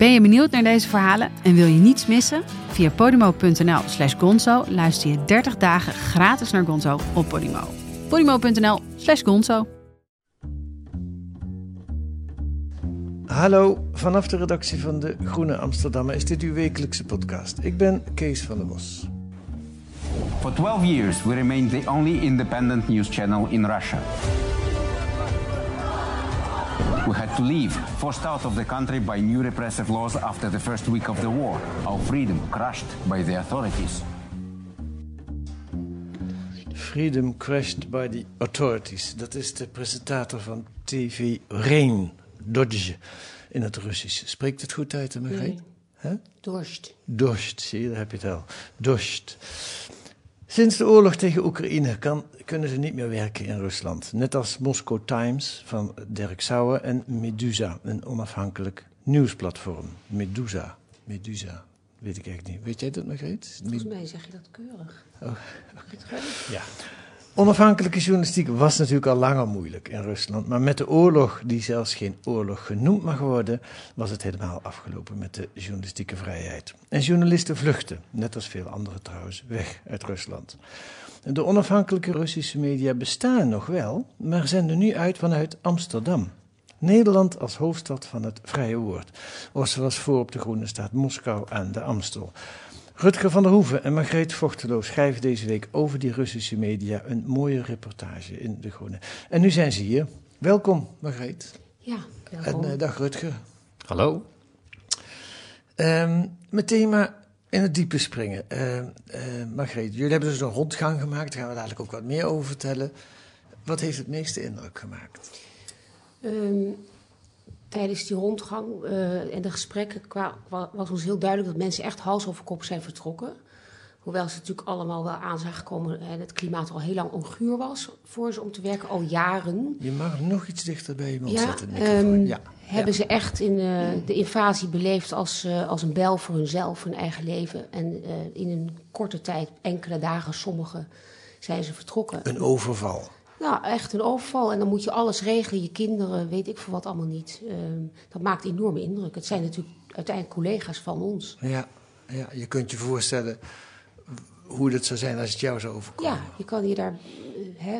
Ben je benieuwd naar deze verhalen en wil je niets missen? Via podimo.nl slash gonzo luister je 30 dagen gratis naar Gonzo op Podimo. podimo.nl slash gonzo Hallo, vanaf de redactie van de Groene Amsterdammer is dit uw wekelijkse podcast. Ik ben Kees van der Bos. For 12 years, we remained the only independent news channel in Russia. We had to leave, forced out of the country by new repressive laws after the first week of the war. Our freedom crushed by the authorities. Freedom crushed by the authorities. Dat is de presentator van TV Rain, Dodge, in het Russisch. Spreekt het goed uit, Margreet? Nee. Hè? Dorst. Dorst, zie je, daar heb je het al. Dorst. Sinds de oorlog tegen Oekraïne kan, kunnen ze niet meer werken in Rusland. Net als Moscow Times van Dirk Sauer en Medusa, een onafhankelijk nieuwsplatform. Medusa, Medusa, weet ik echt niet. Weet jij dat, Margreet? Volgens mij zeg je dat keurig. Oh. Ja. Onafhankelijke journalistiek was natuurlijk al langer moeilijk in Rusland. Maar met de oorlog, die zelfs geen oorlog genoemd mag worden, was het helemaal afgelopen met de journalistieke vrijheid. En journalisten vluchten, net als veel anderen trouwens, weg uit Rusland. De onafhankelijke Russische media bestaan nog wel, maar zenden nu uit vanuit Amsterdam. Nederland als hoofdstad van het vrije woord. Of zoals voor op de groene staat Moskou aan de Amstel. Rutger van der Hoeven en Margreet Vochteloos schrijven deze week over die Russische media een mooie reportage in De Groene. En nu zijn ze hier. Welkom, Margreet. Ja, welkom. En eh, dag Rutger. Hallo. Ehm, meteen maar in het diepe springen. Ehm, eh, Margreet, jullie hebben dus een rondgang gemaakt. Daar gaan we dadelijk ook wat meer over vertellen. Wat heeft het meeste indruk gemaakt? Ehm, tijdens die rondgang eh, en de gesprekken wa- was ons heel duidelijk dat mensen echt hals over kop zijn vertrokken. Hoewel ze natuurlijk allemaal wel aan zagen komen en het klimaat al heel lang onguur was voor ze om te werken, al jaren. Je mag nog iets dichter bij je mond Ja, zetten. ehm, ja. Hebben Ja. ze echt in, eh, de invasie beleefd als, eh, als een bel voor hunzelf, hun eigen leven. En in een korte tijd, enkele dagen, sommigen, zijn ze vertrokken. Een overval. Nou, echt een overval. En dan moet je alles regelen, je kinderen, weet ik veel wat allemaal niet. Ehm, dat maakt enorme indruk. Het zijn natuurlijk uiteindelijk collega's van ons. Ja, ja, je kunt je voorstellen hoe het zou zijn als het jou zou overkomen. Ja, je kan je daar. eh, Hè,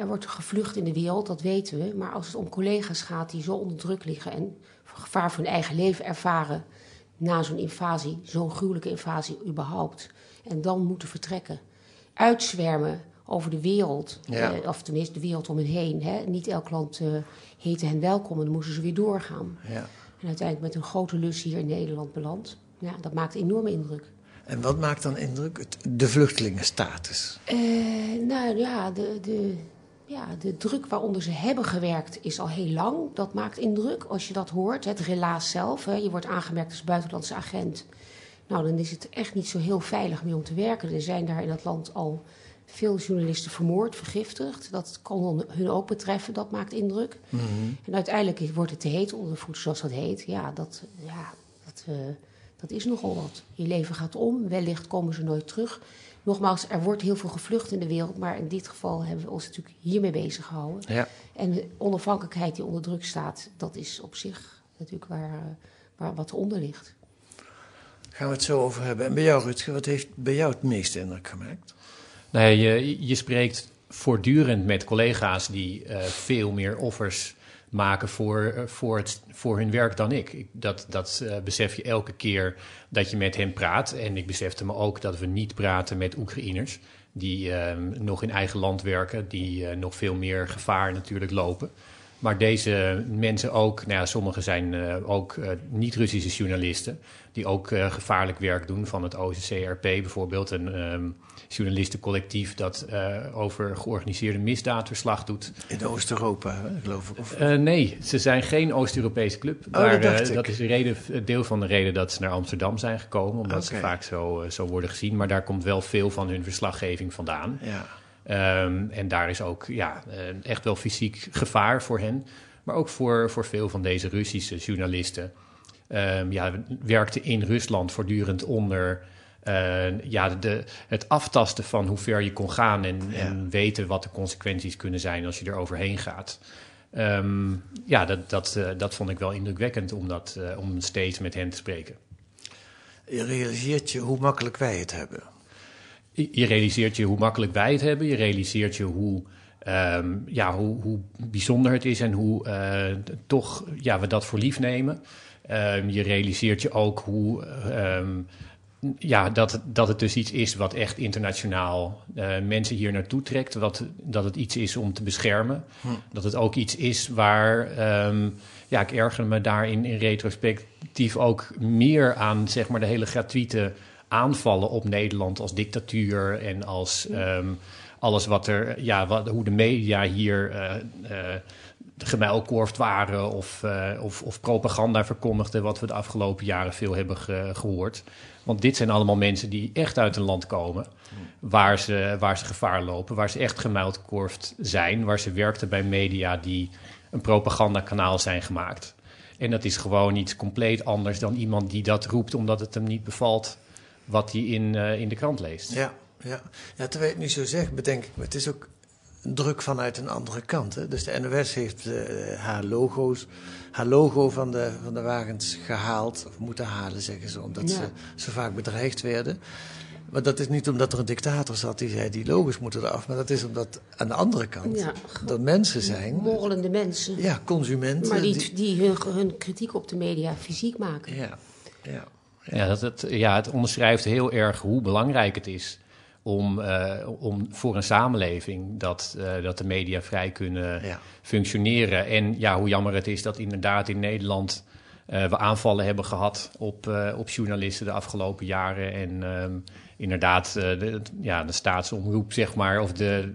er wordt gevlucht in de wereld, dat weten we. Maar als het om collega's gaat die zo onder druk liggen en gevaar voor hun eigen leven ervaren na zo'n invasie, zo'n gruwelijke invasie überhaupt, en dan moeten vertrekken, uitzwermen over de wereld, Ja. eh, of tenminste de wereld om hen heen. Hè. Niet elk land eh, heette hen welkom en dan moesten ze weer doorgaan. Ja. En uiteindelijk met een grote lus hier in Nederland beland. Ja, dat maakt enorme indruk. En wat maakt dan indruk? De vluchtelingenstatus. Eh, nou ja de, de, ja, de druk waaronder ze hebben gewerkt is al heel lang. Dat maakt indruk als je dat hoort. Het relaas zelf. Hè. Je wordt aangemerkt als buitenlandse agent. Nou, dan is het echt niet zo heel veilig meer om te werken. Er zijn daar in dat land al veel journalisten vermoord, vergiftigd. Dat kan hun ook betreffen, dat maakt indruk. En uiteindelijk wordt het te heet onder de voet, zoals dat heet. Ja, dat, ja, dat, eh, dat is nogal wat. Je leven gaat om, wellicht komen ze nooit terug. Nogmaals, er wordt heel veel gevlucht in de wereld, maar in dit geval hebben we ons natuurlijk hiermee bezig gehouden. Ja. En de onafhankelijkheid die onder druk staat, dat is op zich natuurlijk waar, eh, waar wat onder ligt. Gaan we het zo over hebben. En bij jou, Rutger, wat heeft bij jou het meeste indruk gemaakt? Nee, je, je spreekt voortdurend met collega's die eh, veel meer offers maken voor, eh, voor, het, voor hun werk dan ik. dat dat eh, besef je elke keer dat je met hen praat. En ik besefte me ook dat we niet praten met Oekraïners die eh, nog in eigen land werken, die nog veel meer gevaar natuurlijk lopen. Maar deze mensen ook, nou ja, sommigen zijn uh, ook uh, niet-Russische journalisten, die ook uh, gevaarlijk werk doen van het OCCRP bijvoorbeeld, een um, journalistencollectief dat over georganiseerde misdaad verslag doet. In Oost-Europa, geloof ik? Of? nee, ze zijn geen Oost-Europese club. Oh, maar, dat, dat is de reden, deel van de reden dat ze naar Amsterdam zijn gekomen, omdat okay. ze vaak zo, zo worden gezien. Maar daar komt wel veel van hun verslaggeving vandaan. Ja. Um, en daar is ook ja, echt wel fysiek gevaar voor hen. Maar ook voor, voor veel van deze Russische journalisten. Um, ja, werkte in Rusland voortdurend onder uh, ja, de, het aftasten van hoe ver je kon gaan. En, Ja. en weten wat de consequenties kunnen zijn als je er overheen gaat. Um, ja, dat, dat, uh, dat vond ik wel indrukwekkend om, dat, uh, om steeds met hen te spreken. Je realiseert je hoe makkelijk wij het hebben. Je realiseert je hoe makkelijk wij het hebben. Je realiseert je hoe, um, ja, hoe, hoe bijzonder het is en hoe uh, toch ja, we dat voor lief nemen. Um, je realiseert je ook hoe, um, ja, dat, dat het dus iets is wat echt internationaal uh, mensen hier naartoe trekt. Wat, dat het iets is om te beschermen. Hm. Dat het ook iets is waar. ja, ik erger me daarin in retrospectief ook meer aan zeg maar, de hele gratuite aanvallen op Nederland als dictatuur en als um, alles wat er, ja, wat, hoe de media hier uh, uh, gemuilkorfd waren of, uh, of, of, propaganda verkondigden, wat we de afgelopen jaren veel hebben ge gehoord. Want dit zijn allemaal mensen die echt uit een land komen waar ze, waar ze gevaar lopen, waar ze echt gemuilkorfd zijn, waar ze werkten bij media die een propagandakanaal zijn gemaakt. En dat is gewoon iets compleet anders dan iemand die dat roept omdat het hem niet bevalt wat hij in, uh, in de krant leest. Ja, ja. ja, terwijl je het nu zo zegt, bedenk ik me, het is ook druk vanuit een andere kant. Hè? Dus de NOS heeft uh, haar logo's, haar logo van de, van de wagens gehaald, of moeten halen, zeggen ze, omdat ja. ze zo vaak bedreigd werden. Maar dat is niet omdat er een dictator zat die zei die logos moeten eraf, maar dat is omdat aan de andere kant ja, er mensen zijn. Morrelende mensen. Ja, consumenten. Maar die, die, die hun, hun kritiek op de media fysiek maken. Ja, ja. Ja, dat het, ja, het onderschrijft heel erg hoe belangrijk het is om, uh, om voor een samenleving dat, uh, dat de media vrij kunnen ja. functioneren. En ja, hoe jammer het is dat inderdaad in Nederland uh, we aanvallen hebben gehad op, op journalisten de afgelopen jaren. En um, inderdaad de, ja, de staatsomroep, zeg maar, of de,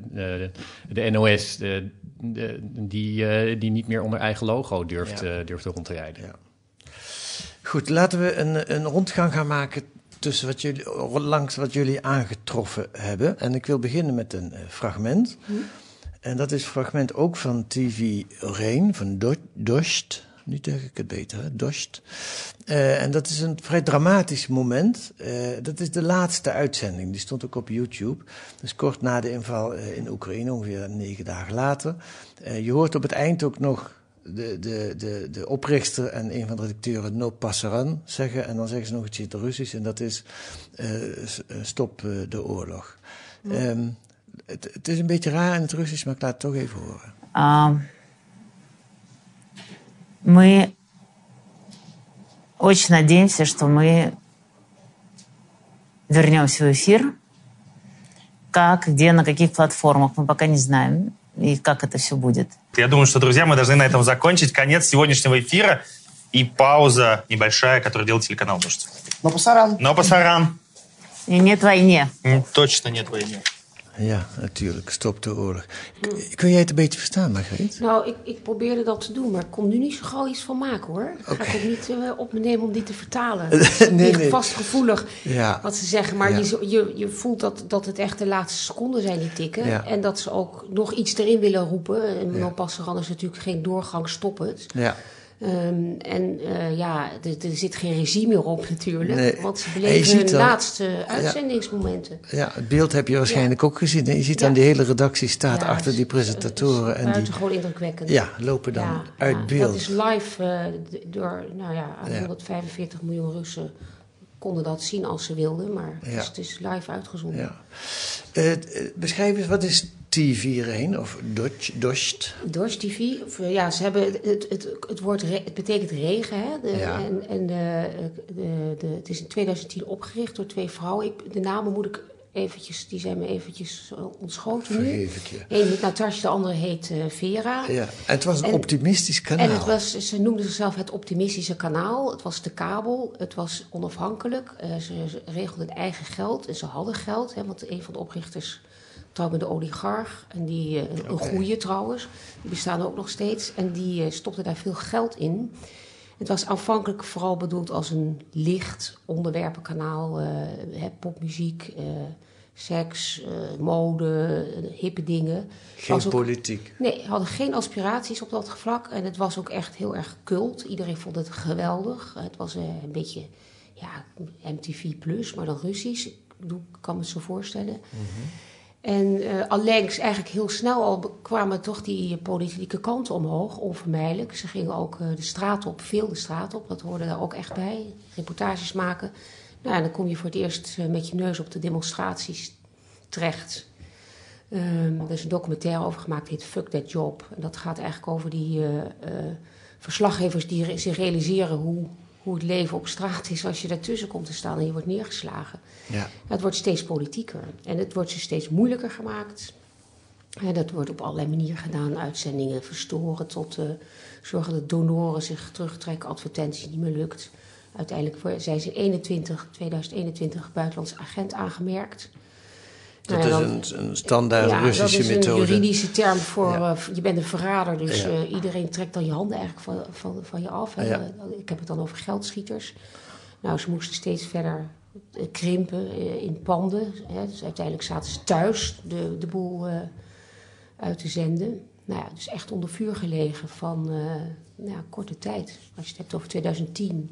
de NOS, de, de, die, die niet meer onder eigen logo durft, Ja. durft rond te rijden. Ja. Goed, laten we een, een rondgang gaan maken tussen wat jullie, langs wat jullie aangetroffen hebben. En ik wil beginnen met een uh, fragment. Hm? En dat is een fragment ook van TV Rain, van Do Dost. Nu zeg ik het beter, hè? Dost. Uh, en dat is een vrij dramatisch moment. Uh, dat is de laatste uitzending. Die stond ook op YouTube. Dus kort na de inval in Oekraïne, ongeveer negen dagen later. je hoort op het eind ook nog de, de, de, de oprichter en een van de redacteuren No Passaran zeggen. En dan zeggen ze nog iets in het Russisch en dat is uh, stop uh, de oorlog. Ja. Um, het, het, is een beetje raar in het Russisch, maar ik laat het toch even horen. Um, мы очень надеемся, что мы вернемся в эфир. Как, где, на каких платформах, мы пока не знаем и как это все будет. Я думаю, что, друзья, мы должны на этом закончить. Конец сегодняшнего эфира и пауза небольшая, которую делает телеканал «Дождь». Но пасаран. Но пасаран. И нет войне. Точно нет войны. Ja, natuurlijk. Stop de oorlog. Kun jij het een beetje verstaan, Margreet? Nou, ik, ik probeerde dat te doen, maar ik kon nu niet zo gauw iets van maken, hoor. Ik Oké. ga ook niet uh, op me nemen om dit te vertalen. Nee, nee. nee, vastgevoelig Ja. wat ze zeggen. Maar Ja. je, je, je voelt dat, dat het echt de laatste seconden zijn die tikken. Ja. En dat ze ook nog iets erin willen roepen. En Ja. ja. Passeran is natuurlijk geen doorgang, stop het. Ja. Um, en uh, ja, er, er zit geen regime meer op natuurlijk. Nee. Want ze beleven hun laatste uitzendingsmomenten. ja, het beeld heb je waarschijnlijk ook gezien. Je ziet Ja. dan die hele redactie staat Ja, achter die presentatoren. het is En die indrukwekkend. ja, lopen dan Ja, uit ja, beeld. Dat is live uh, d- door, nou ja, aan Ja. 145 miljoen Russen konden dat zien als ze wilden, maar het, Ja. is, het is live uitgezonden. Ja. Uh, beschrijf eens, wat is TV Rain of Dost? Dorsch TV, uh, ja, ze hebben het, het, het, woord, re, het betekent regen, hè? De, Ja. En, en de, de, de, het is in 2010 opgericht door twee vrouwen. Ik, de namen moet ik eventjes, die zijn me eventjes eh, ontschoten nu. Vergeef ik je. Eén heet Natasja, de andere heet eh, Vera. Ja, en het was een En- optimistisch kanaal. En het was, ze noemden zichzelf het optimistische kanaal. Het was de kabel. Het was onafhankelijk. Eh, ze, ze regelden eigen geld. En ze hadden geld. Hè, want een van de oprichters trouwde met de oligarch. En die, eh, een Oké. goeie trouwens. Die bestaan ook nog steeds. En die eh, stopte daar veel geld in. Het was aanvankelijk vooral bedoeld als een licht onderwerpenkanaal. eh, popmuziek, eh, seks, eh, mode, hippe dingen. Geen ook- politiek. Nee, hadden geen aspiraties op dat vlak. En het was ook echt heel erg cult. Iedereen vond het geweldig. Het was een beetje ja, MTV Plus, maar dan Russisch. Ik kan me het zo voorstellen. En eh allengs eigenlijk heel snel al kwamen toch die politieke kanten omhoog, onvermijdelijk. Ze gingen ook eh, de straat op, veel de straat op. Dat hoorde daar ook echt bij. Reportages maken. Nou, dan kom je voor het eerst eh, met je neus op de demonstraties terecht. Ehm, er is een documentaire over gemaakt, heet Fuck That Job. En dat gaat eigenlijk over die eh, eh, verslaggevers die zich realiseren hoe, hoe het leven op straat is als je daartussen komt te staan en je wordt neergeslagen. Ja. Het wordt steeds politieker en het wordt ze steeds moeilijker gemaakt. En dat wordt op allerlei manieren gedaan. Uitzendingen verstoren tot eh, zorgen dat donoren zich terugtrekken, advertenties niet meer lukt. Uiteindelijk zijn ze 21, 2021 buitenlandse agent aangemerkt. Dat Nou is een, een standaard ja, Russische dat is methode. een juridische term voor Ja. eh, je bent een verrader. Dus Ja. eh, iedereen trekt dan je handen eigenlijk van, van, van je af. Ja. Eh, Ik heb het dan over geldschieters. Nou, ze moesten steeds verder krimpen in panden. Hè. Dus uiteindelijk zaten ze thuis de, de boel uit te zenden. Nou ja, dus echt onder vuur gelegen van nou korte tijd. Als je het hebt over 2010,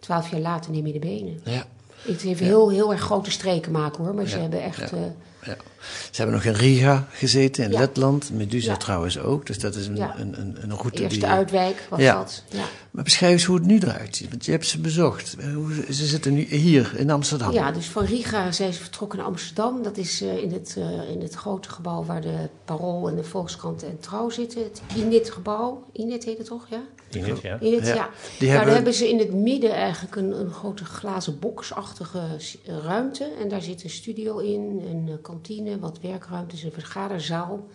twaalf jaar later neem je de benen. Ja. Het heeft Ja. heel, heel erg grote streken maken hoor. Maar ze hebben echt... ja. eh. Ze hebben nog in Riga gezeten, in Ja. Letland. Medusa Ja. trouwens ook. Dus dat is een, Ja. een, een, een route Eerste die... uitwijk was Ja. dat. Ja. Maar beschrijf eens hoe het nu eruit ziet. Want je hebt ze bezocht. Eh, hoe- Ze zitten nu hier in Amsterdam. ja, dus van Riga zijn ze vertrokken naar Amsterdam. Dat is eh, in, het, eh, in het grote gebouw waar de Parool en de Volkskrant en Trouw zitten. Het Init-gebouw. Init heet het toch, ja? Init, ja. Init, Ja. ja. Die nou, hebben- daar hebben ze in het midden eigenlijk een, een grote glazen boxachtige ruimte. En daar zit een studio in, een eh, kantine, wat werkruimtes, een vergaderzaal.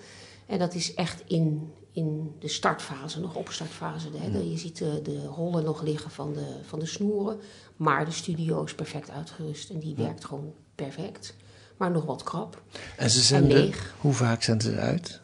En dat is echt in, in de startfase, nog opstartfase. Hè. Je ziet de, de rollen nog liggen van de, van de snoeren. Maar de studio is perfect uitgerust en die werkt gewoon perfect. Maar nog wat krap. En ze En leeg. Hoe vaak zenden ze uit?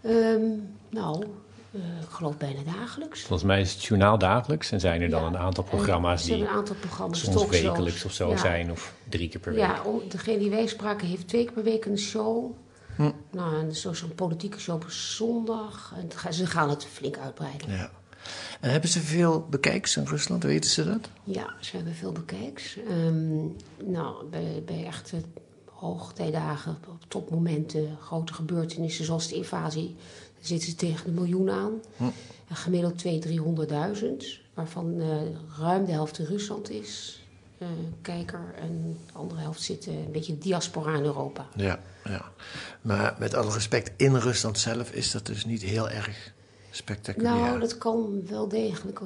Ehm, nou, eh, ik geloof bijna dagelijks. Volgens mij is het journaal dagelijks en zijn er dan Ja. een aantal programma's die een aantal programma's, soms talkshows. wekelijks of zo Ja. zijn, of drie keer per week. Ja, degene die wij spraken heeft twee keer per week een show. Hm. Nou, zo'n politieke show op zondag. En ze gaan het flink uitbreiden. Ja. En hebben ze veel bekijks in Rusland? Weten ze dat? Ja, ze hebben veel bekijks. Ehm, nou, bij, bij echte hoogtijdagen, op topmomenten, grote gebeurtenissen zoals de invasie, zitten ze tegen de miljoen aan. Hm. En gemiddeld 200.000, 300.000, waarvan eh, ruim de helft in Rusland is. eh, kijker en de andere helft zit eh, een beetje diaspora in Europa. Ja, ja. Maar met alle respect, in Rusland zelf is dat dus niet heel erg spectaculair. Nou, dat kan wel degelijk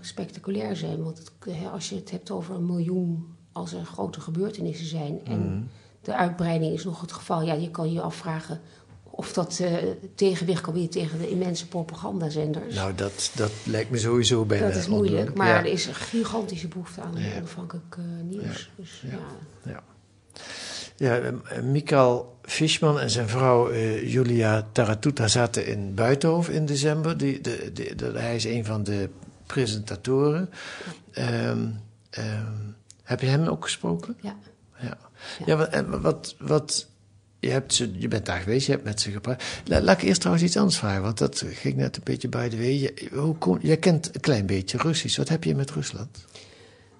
spectaculair zijn. Want het, als je het hebt over een miljoen als er grote gebeurtenissen zijn. En Mhm. de uitbreiding is nog het geval. Ja, je kan je afvragen of dat eh, tegenwicht kan bieden tegen de immense propagandazenders. Nou, dat, dat lijkt me sowieso bijna dat is moeilijk. Maar Ja. er is een gigantische behoefte aan Ja. onafhankelijk eh, nieuws. Dus, ja. Ja. Ja, eh, Mikael Fishman en zijn vrouw Julia Taratuta zaten in Buitenhof in december. Die, de, de, de- hij is een van de presentatoren. Ehm, ehm, heb je hem ook gesproken? Ja. Ja, ja. wat, wat, wat, je, hebt ze, je bent daar geweest, je hebt met ze gepraat. La- laat ik eerst trouwens iets anders vragen, want dat ging net een beetje bij de way. Je, hoe jij kent een klein beetje Russisch. Wat heb je met Rusland?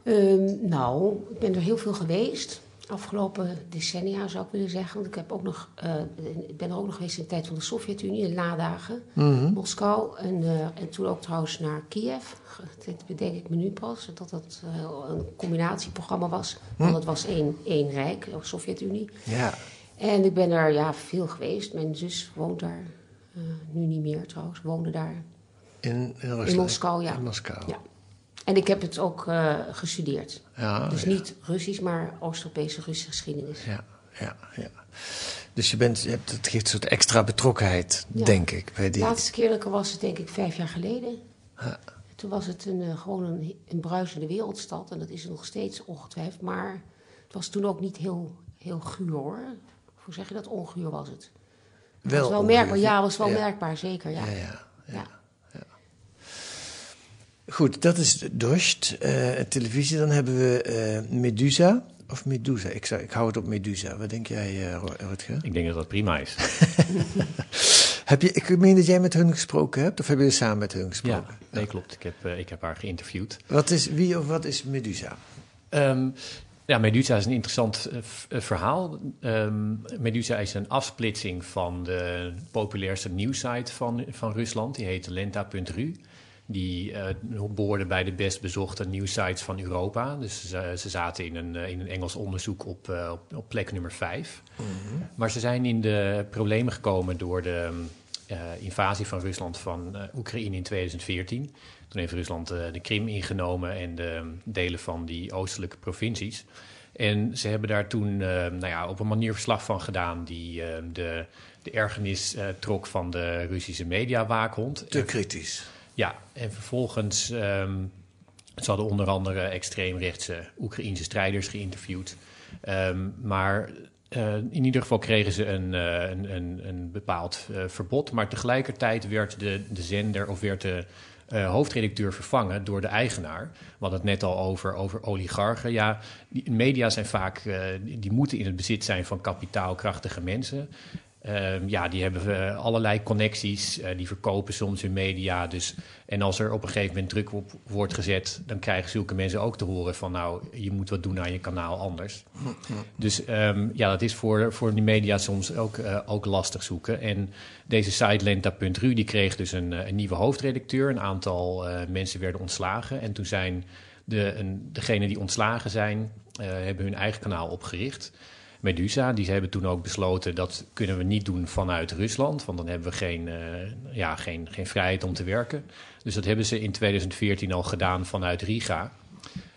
Ehm, nou, ik ben er heel veel geweest. Afgelopen decennia zou ik willen zeggen. Want ik, heb ook nog, eh, ik ben er ook nog geweest in de tijd van de Sovjet-Unie, in de nadagen. Mhm. Moskou. En, eh, en toen ook trouwens naar Kiev. Dat bedenk ik me nu pas. Dat dat eh, een combinatieprogramma was. Want het was één, één rijk, de Sovjet-Unie. Ja. En ik ben er ja, veel geweest. Mijn zus woont daar. eh, nu niet meer trouwens, woonde daar. In, in Rusland? In Moskou, ja. In Moskou. Ja. En ik heb het ook eh, gestudeerd. Ja, dus ja. niet Russisch, maar Oost-Europese Russische geschiedenis. Ja, ja, ja. Dus je bent, je hebt, het geeft een soort extra betrokkenheid, Ja. denk ik. Bij De die, laatste keer dat ik er was, het denk ik vijf jaar geleden. Toen was het een, eh, gewoon een, een bruisende wereldstad. En dat is het nog steeds ongetwijfeld. Maar het was toen ook niet heel, heel guur hoor. Hoe zeg je dat? Onguur was het. Het was wel merkbaar. Ja, was wel Ja. merkbaar, zeker. Ja. Ja, ja. Ja. Goed, dat is Dorst. Eh, televisie, dan hebben we eh, Medusa. Of Medusa, ik, zou, ik hou het op Medusa. Wat denk jij, eh, Rutger? Ik denk dat dat prima is. Heb je, ik meen dat jij met hun gesproken hebt, of hebben jullie samen met hun Ja, gesproken? nee, klopt. Ik heb, ik heb haar geïnterviewd. Wat is, wie of wat is Medusa? Ehm, ja, Medusa is een interessant eh, eh, verhaal. Ehm, Medusa is een afsplitsing van de populairste nieuwssite van, van Rusland. Die heet lenta.ru. Die eh behoorde bij de best bezochte nieuwsites van Europa. Dus ze, ze zaten in een, in een Engels onderzoek op, op, op plek nummer vijf. Maar ze zijn in de problemen gekomen door de eh, invasie van Rusland van eh, Oekraïne in 2014. Toen heeft Rusland eh, de Krim ingenomen en de delen van die oostelijke provincies. En ze hebben daar toen eh, nou ja, op een manier verslag van gedaan die eh, de, de ergernis eh, trok van de Russische mediawaakhond. Te kritisch. ja, en vervolgens ehm ze hadden onder andere extreemrechtse Oekraïnse strijders geïnterviewd. Ehm, maar eh, in ieder geval kregen ze een, eh, een, een, een bepaald eh, verbod. Maar tegelijkertijd werd de, de zender of werd de hoofdredacteur vervangen door de eigenaar. We hadden het net al over, over oligarchen. Ja, die media zijn vaak, die moeten in het bezit zijn van kapitaalkrachtige mensen. Ehm, ja, die hebben eh, allerlei connecties. eh, die verkopen soms hun media. Dus, en als er op een gegeven moment druk op wordt gezet, dan krijgen zulke mensen ook te horen van nou, je moet wat doen aan je kanaal anders. Dus ehm, ja, dat is voor, voor die media soms ook, eh, ook lastig zoeken. En deze site Lenta.ru die kreeg dus een, een nieuwe hoofdredacteur. Een aantal mensen werden ontslagen. En toen zijn de, degenen die ontslagen zijn, hebben hun eigen kanaal opgericht. Medusa, die hebben toen ook besloten dat kunnen we niet doen vanuit Rusland, want dan hebben we geen, eh, ja, geen, geen vrijheid om te werken. Dus dat hebben ze in 2014 al gedaan vanuit Riga.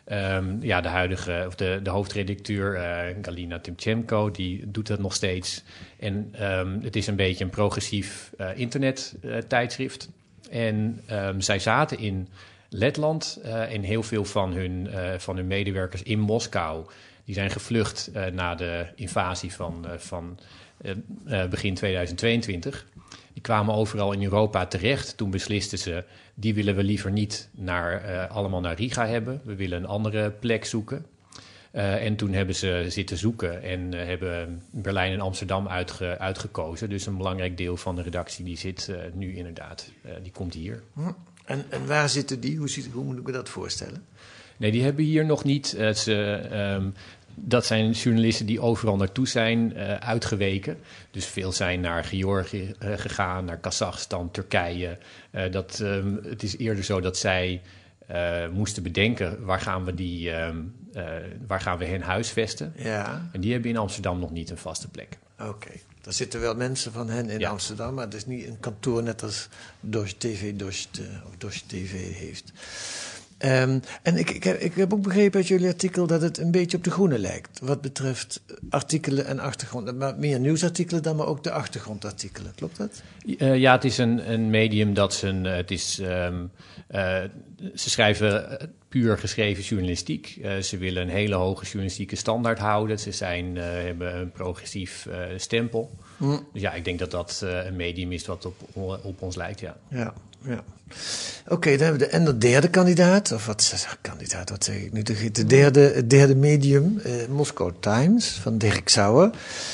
Ehm, ja, de huidige, of de, de hoofdredacteur eh, Galina Timchenko, die doet dat nog steeds. En ehm, het is een beetje een progressief eh internettijdschrift. en ehm, zij zaten in Letland en heel veel van hun, van hun medewerkers in Moskou. Die zijn gevlucht eh, na de invasie van, eh, van eh, begin 2022. Die kwamen overal in Europa terecht. Toen beslisten ze, die willen we liever niet naar, allemaal naar Riga hebben. We willen een andere plek zoeken. En toen hebben ze zitten zoeken en hebben Berlijn en Amsterdam uitge- uitgekozen. Dus een belangrijk deel van de redactie die zit nu inderdaad, die komt hier. Hm. En, en waar zitten die? Hoe, ziet, hoe moet ik me dat voorstellen? Nee, die hebben hier nog niet. eh, ze, ehm, dat zijn journalisten die overal naartoe zijn eh, uitgeweken. Dus veel zijn naar Georgië eh, gegaan, naar Kazachstan, Turkije. Dat, ehm, het is eerder zo dat zij moesten bedenken waar gaan we, die, ehm, eh, waar gaan we hen huisvesten. Ja, En die hebben in Amsterdam nog niet een vaste plek. oké. Er zitten wel mensen van hen in Ja. Amsterdam, maar het is niet een kantoor net als Dosh TV Dosh, eh, of Dosh TV heeft. Ehm, en ik, ik, heb, ik heb ook begrepen uit jullie artikel dat het een beetje op de groene lijkt. Wat betreft artikelen en achtergrond. Maar meer nieuwsartikelen dan maar ook de achtergrondartikelen. Klopt dat? Eh, ja, het is een, een medium dat zijn. eh, het is, ehm, eh, ze schrijven puur geschreven journalistiek. Ze willen een hele hoge journalistieke standaard houden. Ze zijn, hebben een progressief stempel. Hm. Dus ja, ik denk dat dat een medium is wat op, op ons lijkt. Ja. Ja, ja. Oké, dan hebben we de, en de derde kandidaat, of wat zeg kandidaat, wat zeg ik nu? De, de derde, het derde medium, eh, Moscow Times, van Dirk Sauer.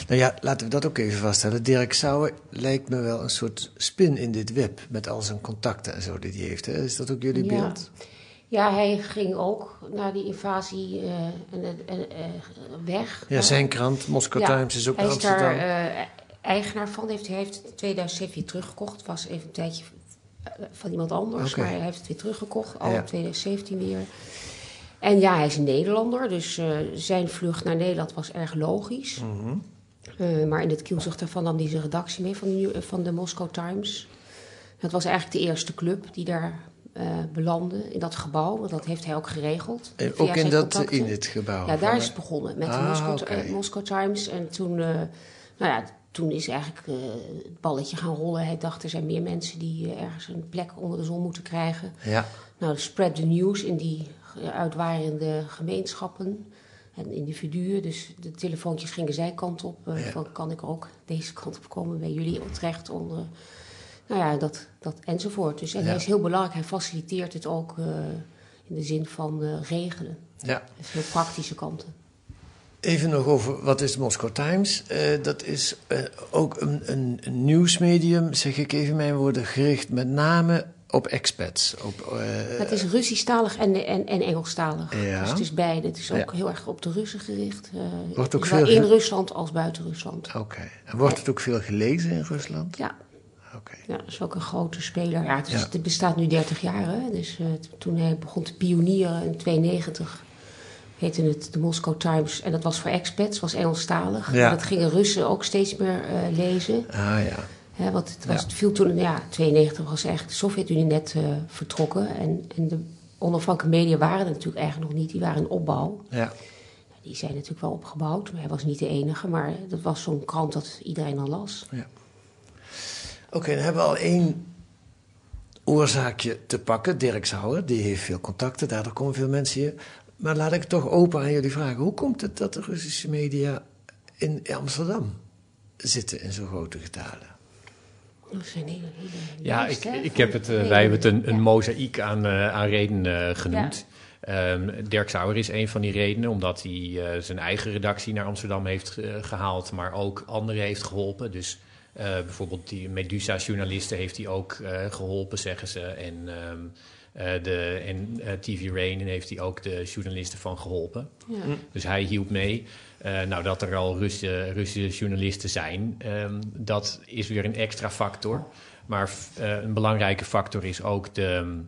Nou ja, laten we dat ook even vaststellen. Dirk Sauer lijkt me wel een soort spin in dit web, met al zijn contacten en zo die hij heeft. Hè? Is dat ook jullie Ja. beeld? Ja, hij ging ook na die invasie eh, en, en, eh, weg. Ja, zijn krant, Moscow Ja, Times, is ook hij in is Amsterdam. daar eh, eigenaar van. Heeft, hij heeft het in 2007 weer teruggekocht. Het was even een tijdje eh, van iemand anders, maar hij heeft het weer teruggekocht. Al Ja. in 2017 weer. En ja, hij is een Nederlander, dus eh, zijn vlucht naar Nederland was erg logisch. Mhm. Eh, maar in het kielzucht daarvan nam hij zijn redactie mee van de, eh, van de Moscow Times. Dat was eigenlijk de eerste club die daar eh, belanden in dat gebouw. Want dat heeft hij ook geregeld. En ook in dat contacten. in het gebouw. Ja, daar is het begonnen met de Ah, Moscow, eh, Moscow Times. En toen, eh, nou ja, toen is eigenlijk eh, het balletje gaan rollen. Hij dacht, er zijn meer mensen die eh, ergens een plek onder de zon moeten krijgen. Ja, Nou, spread the news in die eh, uitwarende gemeenschappen en individuen. Dus de telefoontjes gingen zij kant op. Ja. Van, kan ik ook deze kant op komen bij jullie terecht onder... Nou ja, dat, dat enzovoort. Dus, en Ja. hij is heel belangrijk. Hij faciliteert het ook in de zin van regelen. ja. Dus heel praktische kanten. Even nog over wat is de Moscow Times. Eh, dat is eh, ook een, een, een nieuwsmedium, zeg ik even in mijn woorden, gericht met name op expats. Op, eh, het is Russisch-talig en, en, en Engelstalig. Ja. Dus het is beide. Het is ook Ja. heel erg op de Russen gericht. eh Wordt ook zowel veel in ge- Rusland als buiten Rusland. Oké. En wordt het ook veel gelezen in Rusland? Ja. Oké. Ja, dat is ook een grote speler. Ja, het, is- Ja. het bestaat nu 30 jaar. Hè? Dus eh, toen hij begon te pionieren in 92 heette het de Moscow Times. En dat was voor expats, was Engelstalig. Ja. Dat gingen Russen ook steeds meer eh, lezen. Ah ja. Hè, want het, was, Ja. het viel toen, ja, 92 was eigenlijk de Sovjet-Unie net eh, vertrokken. En, en de onafhankelijke media waren er natuurlijk eigenlijk nog niet. Die waren in opbouw. ja. Die zijn natuurlijk wel opgebouwd. Maar hij was niet de enige. Maar dat was zo'n krant dat iedereen al las. Oké, dan hebben we al één oorzaakje te pakken. Dirk Sauer, die heeft veel contacten, daardoor komen veel mensen hier. Maar laat ik het toch open aan jullie vragen. Hoe komt het dat de Russische media in Amsterdam zitten in zo'n grote getalen? Ja, ik, ik heb het, eh, wij hebben het een, een ja. mozaïek aan, eh, aan redenen eh, genoemd. Ehm, Dirk Sauer is een van die redenen, omdat hij eh, zijn eigen redactie naar Amsterdam heeft eh, gehaald, maar ook anderen heeft geholpen. Dus eh, bijvoorbeeld die Medusa-journalisten heeft hij ook eh, geholpen, zeggen ze. En, ehm, eh, de, en eh, TV Rain heeft hij ook de journalisten van geholpen. Ja. Dus hij hielp mee. Eh, nou, dat er al Russische, Russische journalisten zijn, ehm, dat is weer een extra factor. Maar eh, een belangrijke factor is ook de,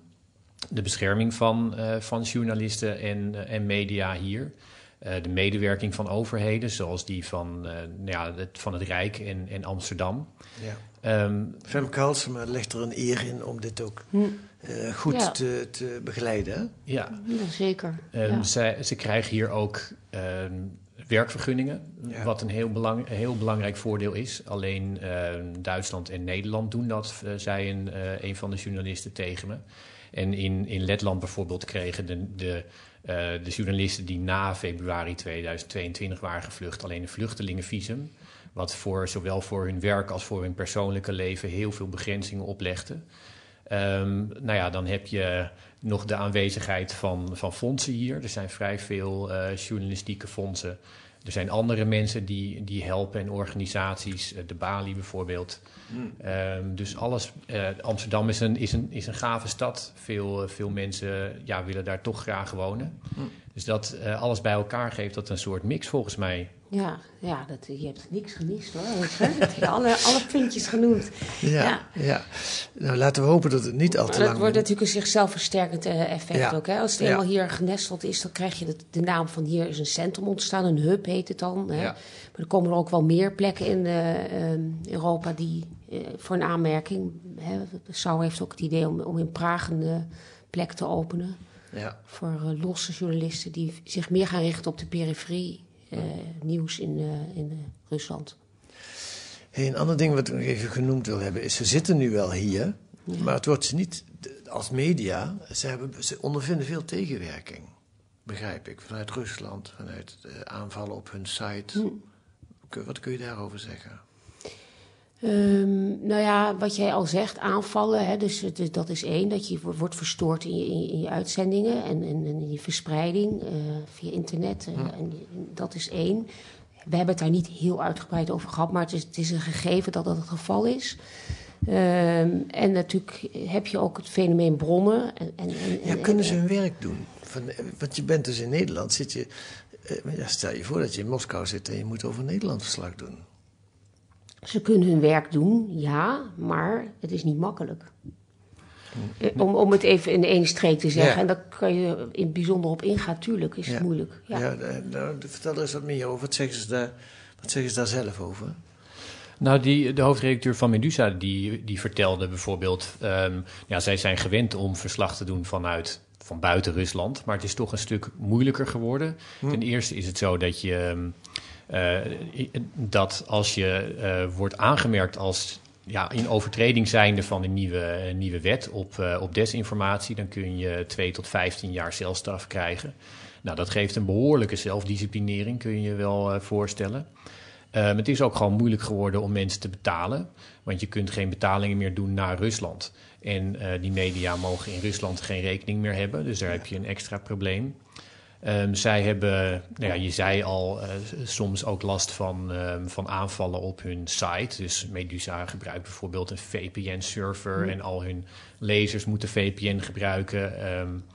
de bescherming van, eh, van journalisten en, eh, en media hier. Eh, de medewerking van overheden, zoals die van, eh, nou ja, het, van het Rijk en, en Amsterdam. Ja. Ehm, Femke Halsema legt er een eer in om dit ook eh, goed Ja. te, te begeleiden. hè? ja, Ja, zeker. Ehm, ja. zij- ze krijgen hier ook ehm, werkvergunningen, Ja. wat een heel, belang, een heel belangrijk voordeel is. Alleen ehm, Duitsland en Nederland doen dat, eh, zei een, eh, een van de journalisten tegen me. En in, in Letland bijvoorbeeld kregen de, de, eh, de journalisten die na februari 2022 waren gevlucht alleen een vluchtelingenvisum. Wat voor, zowel voor hun werk als voor hun persoonlijke leven heel veel begrenzingen oplegde. Ehm, nou ja, dan heb je nog de aanwezigheid van, van fondsen hier. Er zijn vrij veel eh, journalistieke fondsen. Er zijn andere mensen die, die helpen en organisaties, eh, de Bali bijvoorbeeld. Ehm, dus alles, eh, Amsterdam is een, is, een, is een gave stad. Veel, veel mensen ja, willen daar toch graag wonen. Dus dat alles bij elkaar geeft dat een soort mix volgens mij. Ja, ja dat, je hebt niks gemist hoor. Hè? Je alle, alle puntjes genoemd. Ja, Ja. ja. Nou, laten we hopen dat het niet al te Maar lang dat wordt natuurlijk een zichzelf versterkend eh, effect Ja. ook. Hè? Als het Ja. eenmaal hier genesteld is, dan krijg je de, de naam van hier is een centrum ontstaan. Een hub heet het dan. Hè? Maar er komen er ook wel meer plekken in eh, ehm, Europa die eh, voor een aanmerking. Hè? Heeft ook het idee om, om in Praag een plek te openen. Ja. Voor losse journalisten die zich meer gaan richten op de periferie. Eh, nieuws in, eh, in eh, Rusland. Hey, een ander ding wat ik nog even genoemd wil hebben is, ze zitten nu wel hier, maar het wordt ze niet, als media, ze, hebben, ze ondervinden veel tegenwerking. Begrijp ik, vanuit Rusland, vanuit aanvallen op hun site. Kun- Wat kun je daarover zeggen? Ehm, nou ja, wat jij al zegt, aanvallen. Hè, dus, het dat is één, dat je wo- wordt verstoord in je, in je, in je uitzendingen en, en, en in je verspreiding eh, via internet. eh, en, dat is één. We hebben het daar niet heel uitgebreid over gehad, maar het is, het is een gegeven dat dat het geval is. Ehm, en natuurlijk heb je ook het fenomeen bronnen. En, en, Ja, en- kunnen ze hun werk doen? Van, eh, want je bent dus in Nederland, zit je, ja, stel je voor dat je in Moskou zit en je moet over Nederland verslag doen. Ze kunnen hun werk doen, ja, maar het is niet makkelijk. Eh, Om, om het even in één streek te zeggen. Ja. En daar kan je in het bijzonder op ingaan, tuurlijk is het Ja. moeilijk. Ja. Ja, nou, vertel er eens wat meer over. Wat zeggen ze daar, wat zeggen ze daar zelf over? Nou, die, de hoofdredacteur van Medusa die, die vertelde bijvoorbeeld... Um, ja, zij zijn gewend om verslag te doen vanuit van buiten Rusland. Maar het is toch een stuk moeilijker geworden. Hm. Ten eerste is het zo dat je... Uh, dat als je uh, wordt aangemerkt als ja, in overtreding zijnde van een nieuwe, nieuwe wet op, op desinformatie, dan kun je 2 tot 15 jaar celstraf krijgen. Nou, dat geeft een behoorlijke zelfdisciplinering, kun je je wel voorstellen. Um, het is ook gewoon moeilijk geworden om mensen te betalen, want je kunt geen betalingen meer doen naar Rusland. En uh, die media mogen in Rusland geen rekening meer hebben, dus daar heb je een extra probleem. Um, zij hebben, nou ja, je zei al, uh, soms ook last van, um, van aanvallen op hun site. Dus Medusa gebruikt bijvoorbeeld een VPN-server en al hun lezers moeten VPN gebruiken. Um,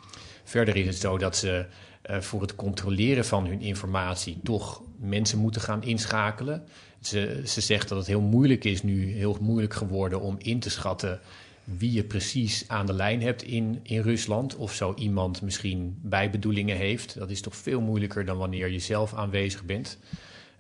verder is het zo dat ze uh, voor het controleren van hun informatie toch mensen moeten gaan inschakelen. Ze, ze zegt dat het heel moeilijk is nu, heel moeilijk geworden om in te schatten wie je precies aan de lijn hebt in, in Rusland. Of zo iemand misschien bijbedoelingen heeft. Dat is toch veel moeilijker dan wanneer je zelf aanwezig bent.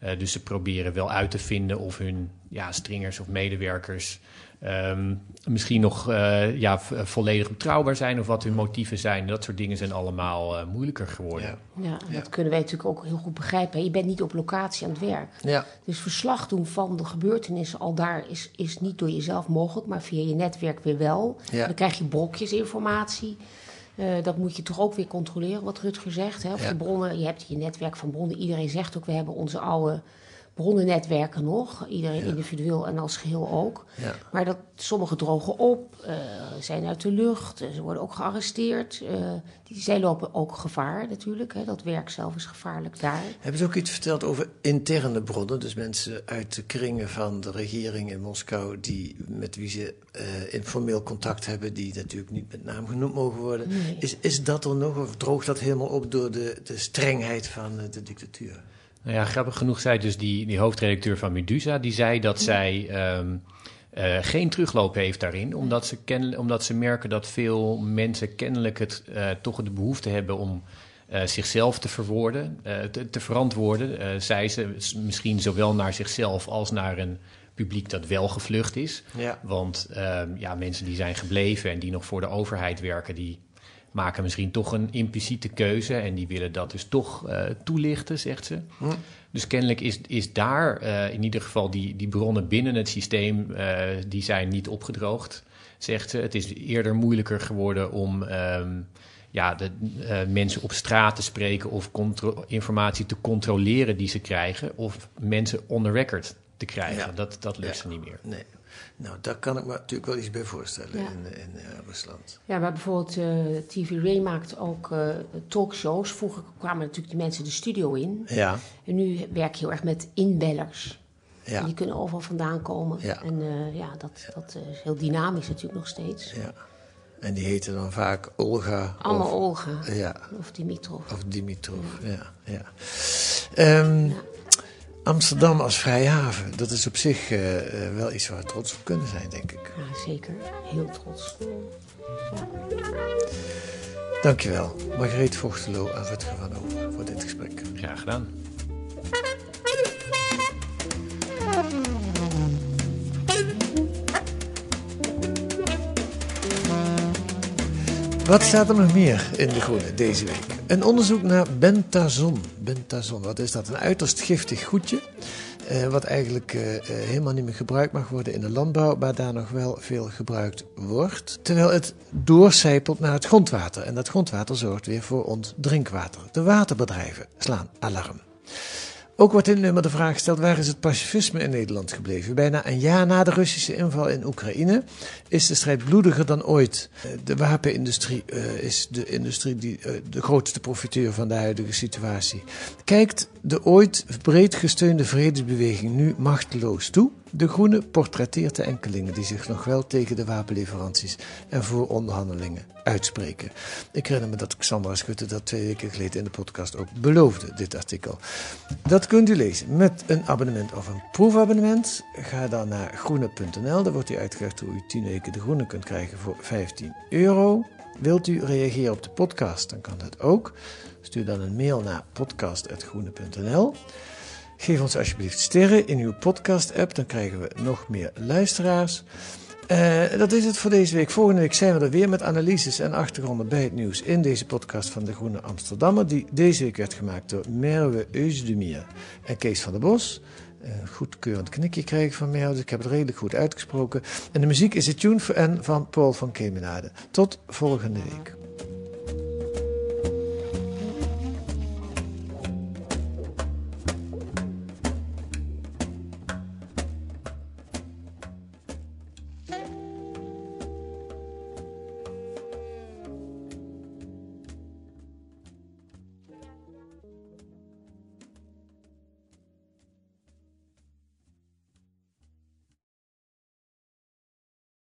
Uh, dus ze proberen wel uit te vinden of hun ja, stringers of medewerkers um, misschien nog uh, ja, volledig betrouwbaar zijn of wat hun motieven zijn. Dat soort dingen zijn allemaal uh, moeilijker geworden. Ja. ja, dat kunnen wij natuurlijk ook heel goed begrijpen. Je bent niet op locatie aan het werk. Ja. Dus verslag doen van de gebeurtenissen al daar is, is niet door jezelf mogelijk, maar via je netwerk weer wel. Ja. Dan krijg je brokjes informatie. Uh, dat moet je toch ook weer controleren, wat Rutger zegt. Hè? Of Ja. bronnen, je hebt je netwerk van bronnen. Iedereen zegt ook, we hebben onze oude bronnennetwerken nog. Iedereen individueel en als geheel ook. Ja. Maar dat, sommige drogen op, uh, zijn uit de lucht, uh, ze worden ook gearresteerd. Uh, die, zij lopen ook gevaar natuurlijk. Hè? Dat werk zelf is gevaarlijk daar. Hebben ze ook iets verteld over interne bronnen? Dus mensen uit de kringen van de regering in Moskou... Die, met wie ze uh, informeel contact hebben... die natuurlijk niet met naam genoemd mogen worden. Nee. Is, is dat er nog of droogt dat helemaal op door de, de strengheid van de dictatuur? Nou ja, grappig genoeg zei dus die, die hoofdredacteur van Medusa... die zei dat zij... Um, uh, geen terugloop heeft daarin, omdat ze, ken, omdat ze merken dat veel mensen kennelijk het, uh, toch de behoefte hebben om uh, zichzelf te verwoorden, te, te, verantwoorden. zij ze misschien zowel naar zichzelf als naar een publiek dat wel gevlucht is. Ja. Want ja, mensen die zijn gebleven en die nog voor de overheid werken, die maken misschien toch een impliciete keuze en die willen dat dus toch toelichten, zegt ze. Hm. Dus kennelijk is, is daar uh, in ieder geval die, die bronnen binnen het systeem, uh, die zijn niet opgedroogd, zegt ze. Het is eerder moeilijker geworden om um, ja, de, mensen op straat te spreken of informatie te controleren die ze krijgen, of mensen on the record te krijgen. Ja. Dat, dat lukt ja. ze niet meer. Nee. Nou, daar kan ik me natuurlijk wel iets bij voorstellen ja. in, in uh, Rusland. Ja, maar bijvoorbeeld uh, TV Ray maakt ook uh, talkshows. Vroeger kwamen natuurlijk die mensen de studio in. Ja. En nu werk je heel erg met inbellers. Ja. En die kunnen overal vandaan komen. Ja. En ja, dat, dat is heel dynamisch natuurlijk nog steeds. Ja. En die heten dan vaak Olga. Allemaal of, Olga. Ja. Of Dimitrov. Of Dimitrov, ja. ja, ja. Um, Amsterdam als vrije haven, dat is op zich uh, uh, wel iets waar we trots op kunnen zijn, denk ik. Ja, zeker. Heel trots. Ja. Dankjewel, Margreet Vochtelo en Rutger van Over voor dit gesprek. Graag gedaan. Wat staat er nog meer in De Groene deze week? Een onderzoek naar bentazon. Bentazon, wat is dat? Een uiterst giftig goedje. Uh, wat eigenlijk uh, uh, helemaal niet meer gebruikt mag worden in de landbouw, maar daar nog wel veel gebruikt wordt. Terwijl het doorcijpelt naar het grondwater. En dat grondwater zorgt weer voor ons drinkwater. De waterbedrijven slaan alarm. Ook wordt in nummer de vraag gesteld: waar is het pacifisme in Nederland gebleven? Bijna een jaar na de Russische inval in Oekraïne is de strijd bloediger dan ooit. De wapenindustrie uh, is de industrie die uh, de grootste profiteur van de huidige situatie. Kijkt de ooit breed gesteunde vredesbeweging nu machteloos toe? De Groene portretteert de enkelingen die zich nog wel tegen de wapenleveranties en voor onderhandelingen uitspreken. Ik herinner me dat Xandra Schutte dat twee weken geleden in de podcast ook beloofde, dit artikel. Dat kunt u lezen met een abonnement of een proefabonnement. Ga dan naar groene.nl, daar wordt u uitgelegd hoe u 10 weken de Groene kunt krijgen voor 15 euro. Wilt u reageren op de podcast, dan kan dat ook. Stuur dan een mail naar podcast.groene.nl. Geef ons alsjeblieft sterren in uw podcast-app, dan krijgen we nog meer luisteraars. Uh, dat is het voor deze week. Volgende week zijn we er weer met analyses en achtergronden bij het nieuws in deze podcast van De Groene Amsterdammer, die deze week werd gemaakt door Merwe Eusdemir en Kees van der Bos. Een goedkeurend knikje krijg ik van Merwe, dus ik heb het redelijk goed uitgesproken. En de muziek is de Tune van Paul van Kemenade. Tot volgende week.